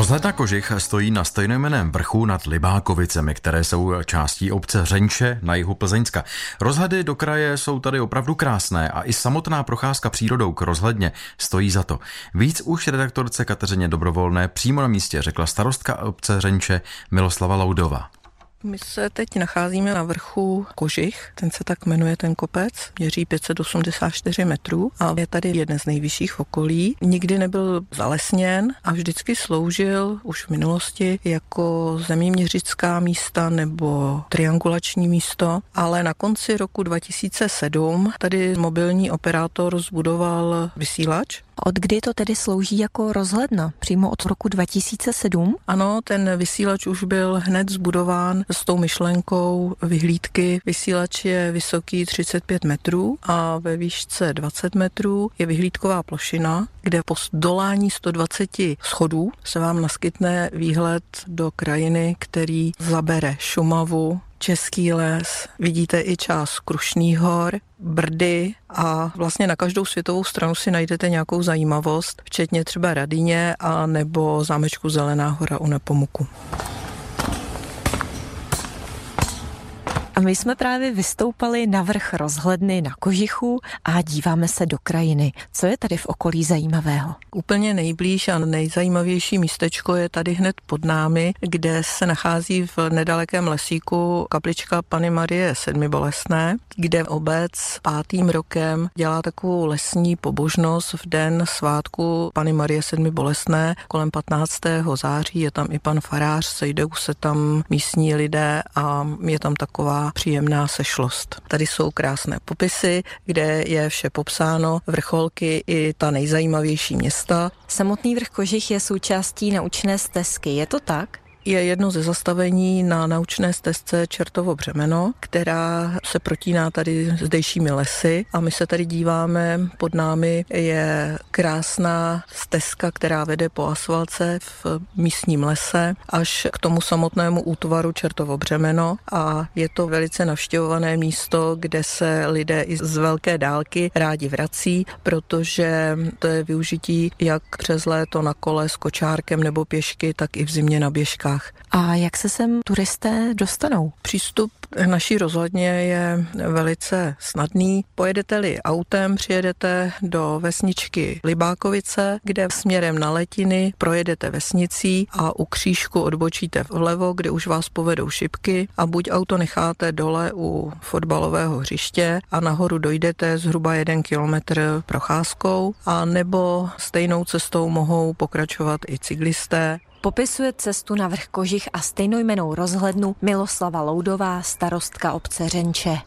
Rozhledna Kožich stojí na stejnojmeném vrchu nad Libákovicemi, které jsou částí obce Řenče na jihu Plzeňska. Rozhledy do kraje jsou tady opravdu krásné a i samotná procházka přírodou k rozhledně stojí za to. Víc už redaktorce Kateřině Dobrovolné přímo na místě řekla starostka obce Řenče Miloslava Laudová. My se teď nacházíme na vrchu Kožich, ten se tak jmenuje ten kopec, měří 584 metrů a je tady jeden z nejvyšších okolí. Nikdy nebyl zalesněn a vždycky sloužil už v minulosti jako zeměměřická místa nebo triangulační místo, ale na konci roku 2007 tady mobilní operátor zbudoval vysílač, od kdy to tedy slouží jako rozhledna? Přímo od roku 2007? Ano, ten vysílač už byl hned zbudován s tou myšlenkou vyhlídky. Vysílač je vysoký 35 metrů a ve výšce 20 metrů je vyhlídková plošina, kde po dolání 120 schodů se vám naskytne výhled do krajiny, který zabere Šumavu, Český les, vidíte i část Krušných hor, Brdy a vlastně na každou světovou stranu si najdete nějakou zajímavost, včetně třeba Radíně a nebo zámečku Zelená hora u Nepomuku. A my jsme právě vystoupali na vrch rozhledny na Kožichu a díváme se do krajiny. Co je tady v okolí zajímavého? Úplně nejblíž a nejzajímavější místečko je tady hned pod námi, kde se nachází v nedalekém lesíku kaplička Pany Marie Sedmibolesné, kde obec pátým rokem dělá takovou lesní pobožnost v den svátku Pany Marie Sedmibolesné kolem 15. září. Je tam i pan farář, sejdou se tam místní lidé a je tam taková příjemná sešlost. Tady jsou krásné popisy, kde je vše popsáno, vrcholky i ta nejzajímavější města. Samotný vrch Kožich je součástí naučné stezky, je to tak? Je jedno ze zastavení na naučné stezce Čertovo břemeno, která se protíná tady zdejšími lesy. A my se tady díváme, pod námi je krásná stezka, která vede po asfalce v místním lese až k tomu samotnému útvaru Čertovo břemeno. A je to velice navštěvované místo, kde se lidé i z velké dálky rádi vrací, protože to je využití jak přes léto na kole s kočárkem nebo pěšky, tak i v zimě na běžkách cestách. A jak se sem turisté dostanou? Přístup naší rozhodně je velice snadný. Pojedete-li autem, přijedete do vesničky Libákovice, kde směrem na Letiny projedete vesnicí a u křížku odbočíte vlevo, kde už vás povedou šipky a buď auto necháte dole u fotbalového hřiště a nahoru dojdete zhruba jeden kilometr procházkou a nebo stejnou cestou mohou pokračovat i cyklisté Popisuje cestu na vrch Kožich a stejnojmenou rozhlednu Miloslava Loudová, starostka obce Řenče.